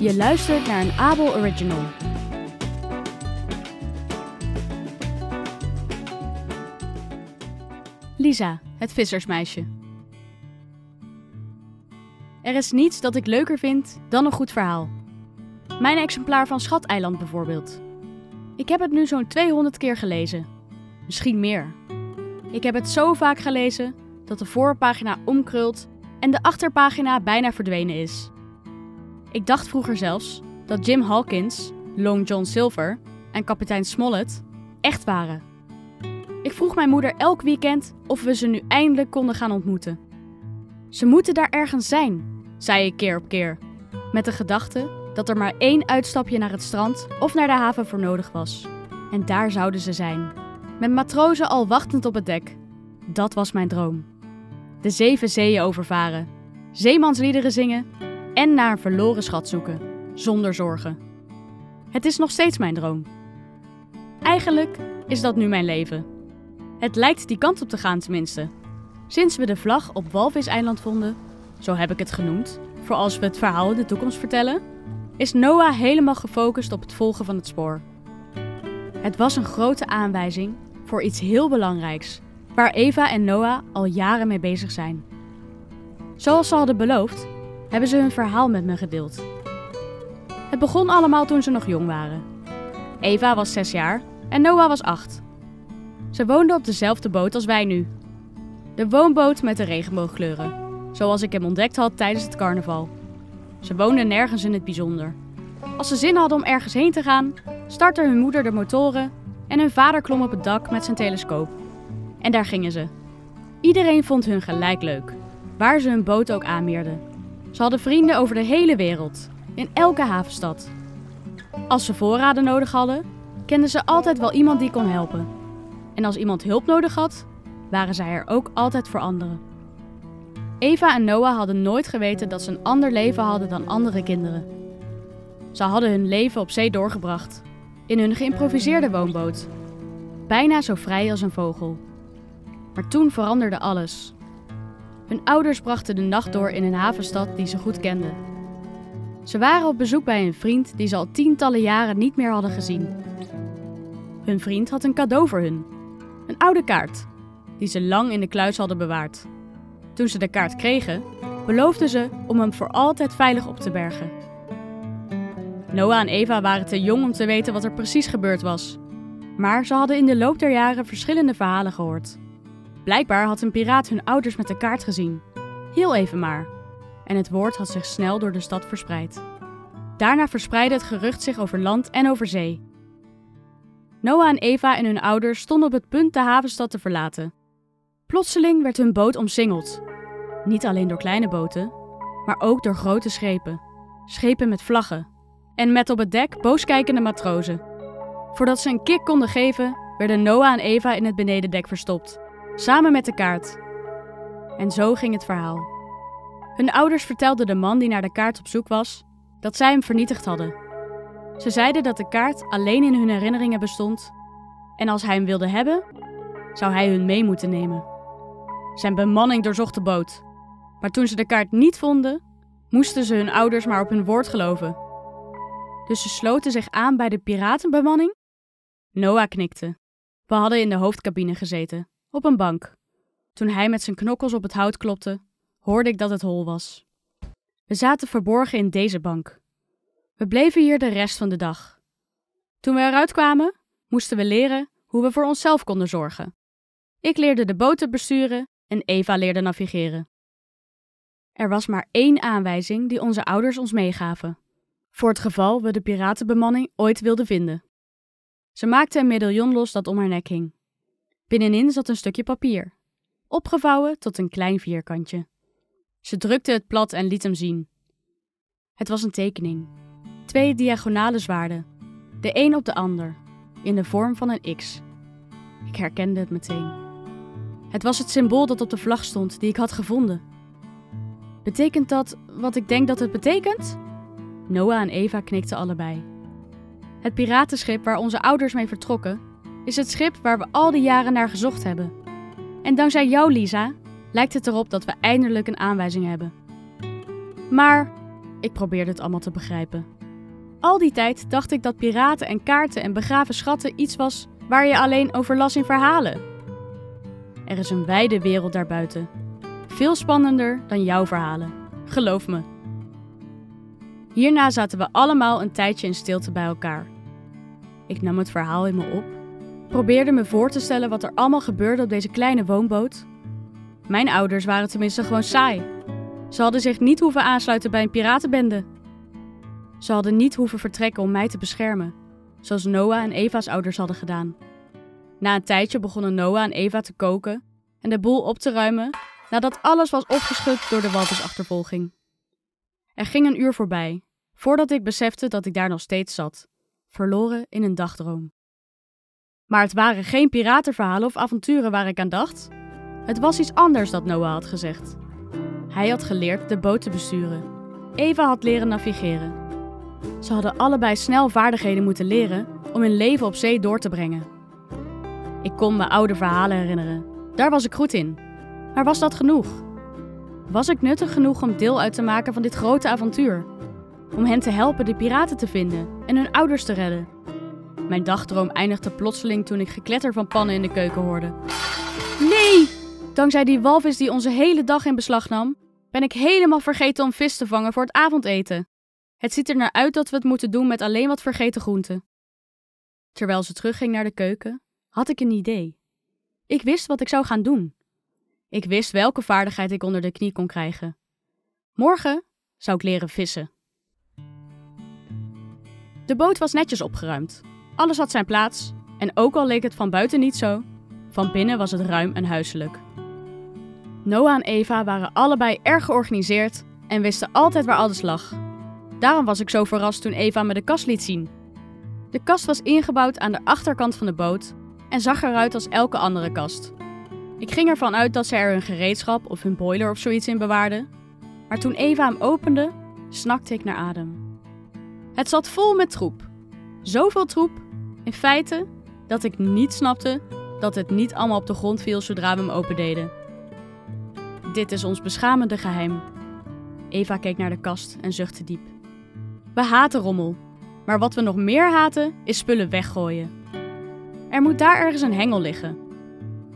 Je luistert naar een Abel Original. Lisa, het vissersmeisje. Er is niets dat ik leuker vind dan een goed verhaal. Mijn exemplaar van Schateiland bijvoorbeeld. Ik heb het nu zo'n 200 keer gelezen. Misschien meer. Ik heb het zo vaak gelezen dat de voorpagina omkrult en de achterpagina bijna verdwenen is. Ik dacht vroeger zelfs dat Jim Hawkins, Long John Silver en kapitein Smollett echt waren. Ik vroeg mijn moeder elk weekend of we ze nu eindelijk konden gaan ontmoeten. Ze moeten daar ergens zijn, zei ik keer op keer, met de gedachte dat er maar één uitstapje naar het strand of naar de haven voor nodig was. En daar zouden ze zijn, met matrozen al wachtend op het dek. Dat was mijn droom. De zeven zeeën overvaren, zeemansliederen zingen en naar een verloren schat zoeken, zonder zorgen. Het is nog steeds mijn droom. Eigenlijk is dat nu mijn leven. Het lijkt die kant op te gaan tenminste. Sinds we de vlag op Walviseiland vonden, zo heb ik het genoemd, voor als we het verhaal in de toekomst vertellen, is Noah helemaal gefocust op het volgen van het spoor. Het was een grote aanwijzing voor iets heel belangrijks, waar Eva en Noah al jaren mee bezig zijn. Zoals ze hadden beloofd, hebben ze hun verhaal met me gedeeld. Het begon allemaal toen ze nog jong waren. Eva was zes jaar en Noah was acht. Ze woonden op dezelfde boot als wij nu. De woonboot met de regenboogkleuren, zoals ik hem ontdekt had tijdens het carnaval. Ze woonden nergens in het bijzonder. Als ze zin hadden om ergens heen te gaan, startte hun moeder de motoren en hun vader klom op het dak met zijn telescoop. En daar gingen ze. Iedereen vond hun gelijk leuk, waar ze hun boot ook aanmeerden. Ze hadden vrienden over de hele wereld, in elke havenstad. Als ze voorraden nodig hadden, kenden ze altijd wel iemand die kon helpen. En als iemand hulp nodig had, waren zij er ook altijd voor anderen. Eva en Noah hadden nooit geweten dat ze een ander leven hadden dan andere kinderen. Ze hadden hun leven op zee doorgebracht, in hun geïmproviseerde woonboot. Bijna zo vrij als een vogel. Maar toen veranderde alles. Hun ouders brachten de nacht door in een havenstad die ze goed kenden. Ze waren op bezoek bij een vriend die ze al tientallen jaren niet meer hadden gezien. Hun vriend had een cadeau voor hun: een oude kaart, die ze lang in de kluis hadden bewaard. Toen ze de kaart kregen, beloofden ze om hem voor altijd veilig op te bergen. Noah en Eva waren te jong om te weten wat er precies gebeurd was. Maar ze hadden in de loop der jaren verschillende verhalen gehoord. Blijkbaar had een piraat hun ouders met de kaart gezien. Heel even maar. En het woord had zich snel door de stad verspreid. Daarna verspreidde het gerucht zich over land en over zee. Noah en Eva en hun ouders stonden op het punt de havenstad te verlaten. Plotseling werd hun boot omsingeld. Niet alleen door kleine boten, maar ook door grote schepen. Schepen met vlaggen. En met op het dek booskijkende matrozen. Voordat ze een kick konden geven, werden Noah en Eva in het benedendek verstopt. Samen met de kaart. En zo ging het verhaal. Hun ouders vertelden de man die naar de kaart op zoek was, dat zij hem vernietigd hadden. Ze zeiden dat de kaart alleen in hun herinneringen bestond en als hij hem wilde hebben, zou hij hun mee moeten nemen. Zijn bemanning doorzocht de boot, maar toen ze de kaart niet vonden, moesten ze hun ouders maar op hun woord geloven. Dus ze sloten zich aan bij de piratenbemanning? Noah knikte. We hadden in de hoofdcabine gezeten, op een bank. Toen hij met zijn knokkels op het hout klopte, hoorde ik dat het hol was. We zaten verborgen in deze bank. We bleven hier de rest van de dag. Toen we eruit kwamen, moesten we leren hoe we voor onszelf konden zorgen. Ik leerde de boot besturen en Eva leerde navigeren. Er was maar één aanwijzing die onze ouders ons meegaven, voor het geval we de piratenbemanning ooit wilden vinden. Ze maakte een medaillon los dat om haar nek hing. Binnenin zat een stukje papier, opgevouwen tot een klein vierkantje. Ze drukte het plat en liet hem zien. Het was een tekening. Twee diagonale zwaarden, de een op de ander, in de vorm van een X. Ik herkende het meteen. Het was het symbool dat op de vlag stond die ik had gevonden. Betekent dat wat ik denk dat het betekent? Noah en Eva knikten allebei. Het piratenschip waar onze ouders mee vertrokken, is het schip waar we al die jaren naar gezocht hebben. En dankzij jou, Lisa, lijkt het erop dat we eindelijk een aanwijzing hebben. Maar ik probeerde het allemaal te begrijpen. Al die tijd dacht ik dat piraten en kaarten en begraven schatten iets was waar je alleen over las in verhalen. Er is een wijde wereld daarbuiten. Veel spannender dan jouw verhalen. Geloof me. Hierna zaten we allemaal een tijdje in stilte bij elkaar. Ik nam het verhaal in me op, probeerde me voor te stellen wat er allemaal gebeurde op deze kleine woonboot. Mijn ouders waren tenminste gewoon saai. Ze hadden zich niet hoeven aansluiten bij een piratenbende. Ze hadden niet hoeven vertrekken om mij te beschermen, zoals Noah en Eva's ouders hadden gedaan. Na een tijdje begonnen Noah en Eva te koken en de boel op te ruimen nadat alles was opgeschud door de walvisachtervolging. Er ging een uur voorbij, voordat ik besefte dat ik daar nog steeds zat, verloren in een dagdroom. Maar het waren geen piratenverhalen of avonturen waar ik aan dacht. Het was iets anders dat Noah had gezegd. Hij had geleerd de boot te besturen. Eva had leren navigeren. Ze hadden allebei snel vaardigheden moeten leren om hun leven op zee door te brengen. Ik kon me oude verhalen herinneren. Daar was ik goed in. Maar was dat genoeg? Was ik nuttig genoeg om deel uit te maken van dit grote avontuur? Om hen te helpen de piraten te vinden en hun ouders te redden? Mijn dagdroom eindigde plotseling toen ik gekletter van pannen in de keuken hoorde. Nee! Dankzij die walvis die onze hele dag in beslag nam, ben ik helemaal vergeten om vis te vangen voor het avondeten. Het ziet er naar uit dat we het moeten doen met alleen wat vergeten groenten. Terwijl ze terugging naar de keuken, had ik een idee. Ik wist wat ik zou gaan doen. Ik wist welke vaardigheid ik onder de knie kon krijgen. Morgen zou ik leren vissen. De boot was netjes opgeruimd. Alles had zijn plaats en ook al leek het van buiten niet zo, van binnen was het ruim en huiselijk. Noah en Eva waren allebei erg georganiseerd en wisten altijd waar alles lag. Daarom was ik zo verrast toen Eva me de kast liet zien. De kast was ingebouwd aan de achterkant van de boot en zag eruit als elke andere kast. Ik ging ervan uit dat ze er hun gereedschap of hun boiler of zoiets in bewaarden. Maar toen Eva hem opende, snakte ik naar adem. Het zat vol met troep. Zoveel troep, in feite, dat ik niet snapte dat het niet allemaal op de grond viel zodra we hem opendeden. Dit is ons beschamende geheim. Eva keek naar de kast en zuchtte diep. We haten rommel, maar wat we nog meer haten is spullen weggooien. Er moet daar ergens een hengel liggen.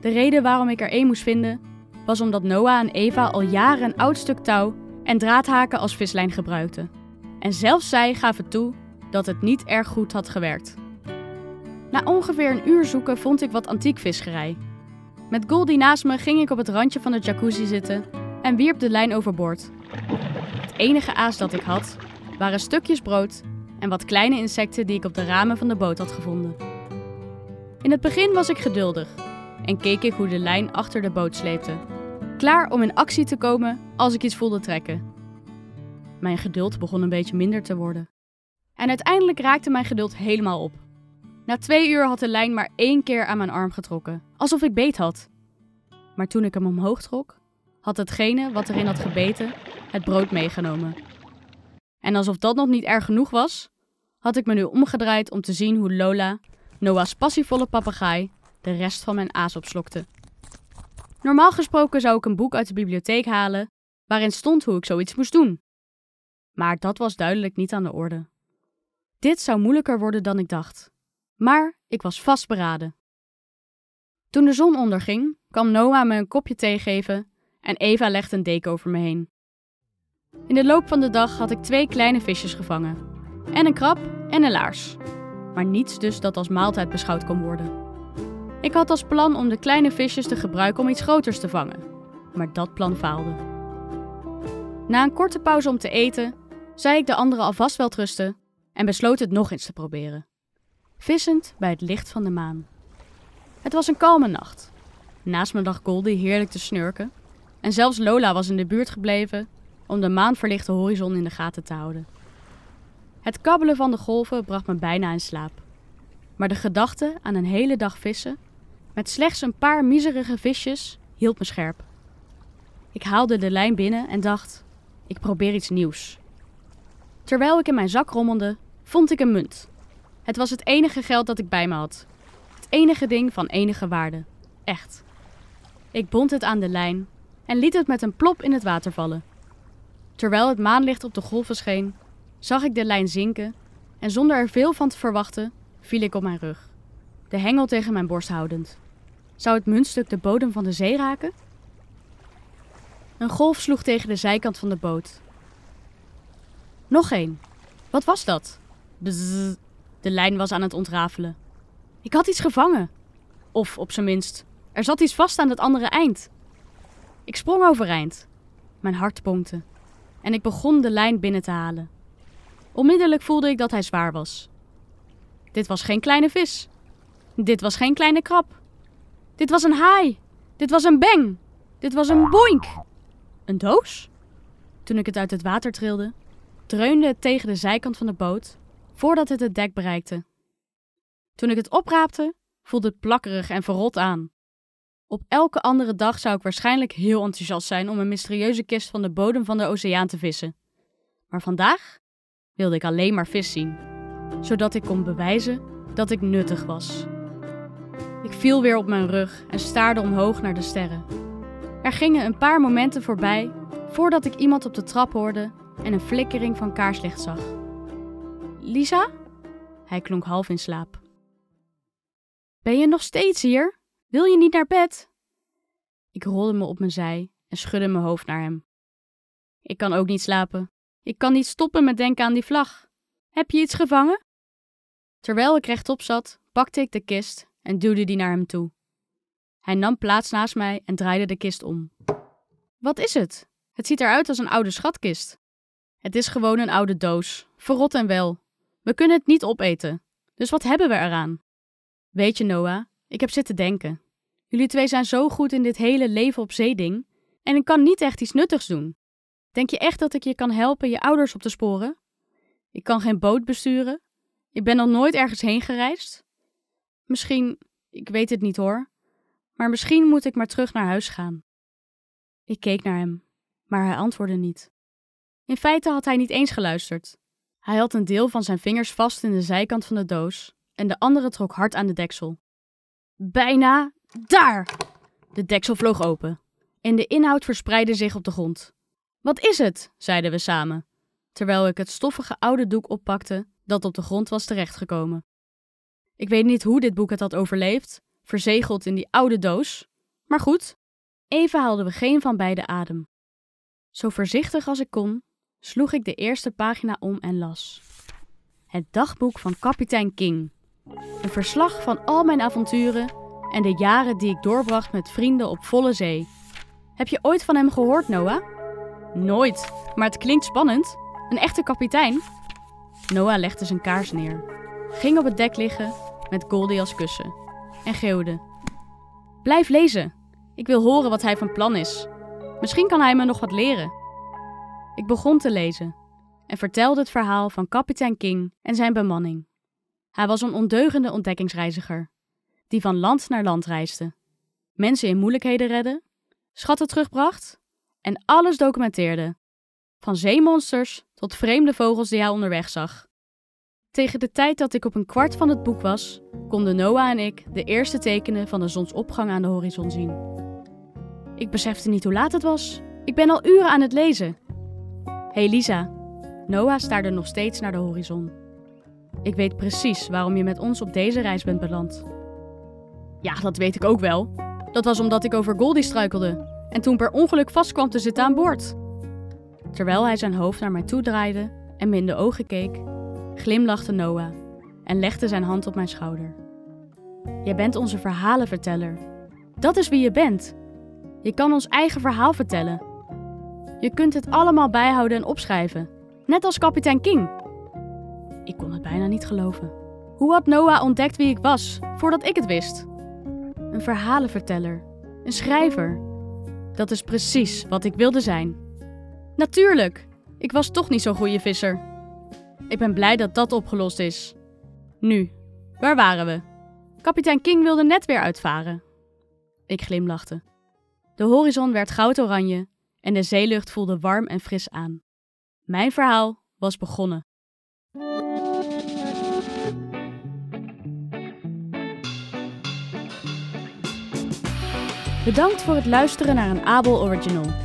De reden waarom ik er één moest vinden, was omdat Noah en Eva al jaren een oud stuk touw en draadhaken als vislijn gebruikten. En zelfs zij gaven toe dat het niet erg goed had gewerkt. Na ongeveer een uur zoeken vond ik wat antiek visgerij. Met Goldie naast me ging ik op het randje van de jacuzzi zitten en wierp de lijn overboord. Het enige aas dat ik had, waren stukjes brood en wat kleine insecten die ik op de ramen van de boot had gevonden. In het begin was ik geduldig en keek ik hoe de lijn achter de boot sleepte, klaar om in actie te komen als ik iets voelde trekken. Mijn geduld begon een beetje minder te worden. En uiteindelijk raakte mijn geduld helemaal op. Na twee uur had de lijn maar één keer aan mijn arm getrokken, alsof ik beet had. Maar toen ik hem omhoog trok, had hetgene wat erin had gebeten het brood meegenomen. En alsof dat nog niet erg genoeg was, had ik me nu omgedraaid om te zien hoe Lola, Noah's passievolle papegaai, de rest van mijn aas opslokte. Normaal gesproken zou ik een boek uit de bibliotheek halen waarin stond hoe ik zoiets moest doen. Maar dat was duidelijk niet aan de orde. Dit zou moeilijker worden dan ik dacht. Maar ik was vastberaden. Toen de zon onderging, kwam Noah me een kopje thee geven en Eva legde een deken over me heen. In de loop van de dag had ik twee kleine visjes gevangen. En een krab en een laars. Maar niets dus dat als maaltijd beschouwd kon worden. Ik had als plan om de kleine visjes te gebruiken om iets groters te vangen. Maar dat plan faalde. Na een korte pauze om te eten, zei ik de anderen alvast wel trusten en besloot het nog eens te proberen. Vissend bij het licht van de maan. Het was een kalme nacht. Naast me lag Goldie heerlijk te snurken. En zelfs Lola was in de buurt gebleven om de maanverlichte horizon in de gaten te houden. Het kabbelen van de golven bracht me bijna in slaap. Maar de gedachte aan een hele dag vissen met slechts een paar miserige visjes hield me scherp. Ik haalde de lijn binnen en dacht: ik probeer iets nieuws. Terwijl ik in mijn zak rommelde, vond ik een munt. Het was het enige geld dat ik bij me had. Het enige ding van enige waarde. Echt. Ik bond het aan de lijn en liet het met een plop in het water vallen. Terwijl het maanlicht op de golven scheen, zag ik de lijn zinken en zonder er veel van te verwachten, viel ik op mijn rug, de hengel tegen mijn borst houdend. Zou het muntstuk de bodem van de zee raken? Een golf sloeg tegen de zijkant van de boot. Nog één. Wat was dat? De lijn was aan het ontrafelen. Ik had iets gevangen. Of op zijn minst, er zat iets vast aan het andere eind. Ik sprong overeind. Mijn hart ponkte. En ik begon de lijn binnen te halen. Onmiddellijk voelde ik dat hij zwaar was. Dit was geen kleine vis. Dit was geen kleine krab. Dit was een haai. Dit was een beng. Dit was een boink. Een doos? Toen ik het uit het water trilde, dreunde het tegen de zijkant van de boot voordat het het dek bereikte. Toen ik het opraapte, voelde het plakkerig en verrot aan. Op elke andere dag zou ik waarschijnlijk heel enthousiast zijn om een mysterieuze kist van de bodem van de oceaan te vissen. Maar vandaag wilde ik alleen maar vis zien, zodat ik kon bewijzen dat ik nuttig was. Ik viel weer op mijn rug en staarde omhoog naar de sterren. Er gingen een paar momenten voorbij voordat ik iemand op de trap hoorde en een flikkering van kaarslicht zag. Lisa? Hij klonk half in slaap. Ben je nog steeds hier? Wil je niet naar bed? Ik rolde me op mijn zij en schudde mijn hoofd naar hem. Ik kan ook niet slapen. Ik kan niet stoppen met denken aan die vlag. Heb je iets gevangen? Terwijl ik rechtop zat, pakte ik de kist en duwde die naar hem toe. Hij nam plaats naast mij en draaide de kist om. Wat is het? Het ziet eruit als een oude schatkist. Het is gewoon een oude doos, verrot en wel. We kunnen het niet opeten. Dus wat hebben we eraan? Weet je, Noah, ik heb zitten denken. Jullie twee zijn zo goed in dit hele leven op zee ding en ik kan niet echt iets nuttigs doen. Denk je echt dat ik je kan helpen je ouders op te sporen? Ik kan geen boot besturen. Ik ben nog nooit ergens heen gereisd. Misschien, ik weet het niet hoor, maar misschien moet ik maar terug naar huis gaan. Ik keek naar hem, maar hij antwoordde niet. In feite had hij niet eens geluisterd. Hij had een deel van zijn vingers vast in de zijkant van de doos en de andere trok hard aan de deksel. Bijna daar! De deksel vloog open en de inhoud verspreidde zich op de grond. Wat is het? zeiden we samen, terwijl ik het stoffige oude doek oppakte dat op de grond was terechtgekomen. Ik weet niet hoe dit boek het had overleefd, verzegeld in die oude doos, maar goed, even haalden we geen van beide adem. Zo voorzichtig als ik kon, sloeg ik de eerste pagina om en las. Het dagboek van kapitein King. Een verslag van al mijn avonturen en de jaren die ik doorbracht met vrienden op volle zee. Heb je ooit van hem gehoord, Noah? Nooit, maar het klinkt spannend. Een echte kapitein. Noah legde zijn kaars neer, ging op het dek liggen met Goldie als kussen en geeuwde: Blijf lezen. Ik wil horen wat hij van plan is. Misschien kan hij me nog wat leren. Ik begon te lezen en vertelde het verhaal van kapitein King en zijn bemanning. Hij was een ondeugende ontdekkingsreiziger, die van land naar land reisde, mensen in moeilijkheden redde, schatten terugbracht en alles documenteerde, van zeemonsters tot vreemde vogels die hij onderweg zag. Tegen de tijd dat ik op een kwart van het boek was, konden Noah en ik de eerste tekenen van de zonsopgang aan de horizon zien. Ik besefte niet hoe laat het was. Ik ben al uren aan het lezen. Hey Lisa. Noah staarde nog steeds naar de horizon. Ik weet precies waarom je met ons op deze reis bent beland. Ja, dat weet ik ook wel. Dat was omdat ik over Goldie struikelde en toen per ongeluk vast kwam te zitten aan boord. Terwijl hij zijn hoofd naar mij toe draaide en me in de ogen keek, glimlachte Noah en legde zijn hand op mijn schouder. Jij bent onze verhalenverteller. Dat is wie je bent. Je kan ons eigen verhaal vertellen. Je kunt het allemaal bijhouden en opschrijven, net als kapitein King. Ik kon het bijna niet geloven. Hoe had Noah ontdekt wie ik was, voordat ik het wist? Een verhalenverteller, een schrijver. Dat is precies wat ik wilde zijn. Natuurlijk, ik was toch niet zo'n goede visser. Ik ben blij dat dat opgelost is. Nu, waar waren we? Kapitein King wilde net weer uitvaren. Ik glimlachte. De horizon werd goudoranje en de zeelucht voelde warm en fris aan. Mijn verhaal was begonnen. Bedankt voor het luisteren naar een Abel Original.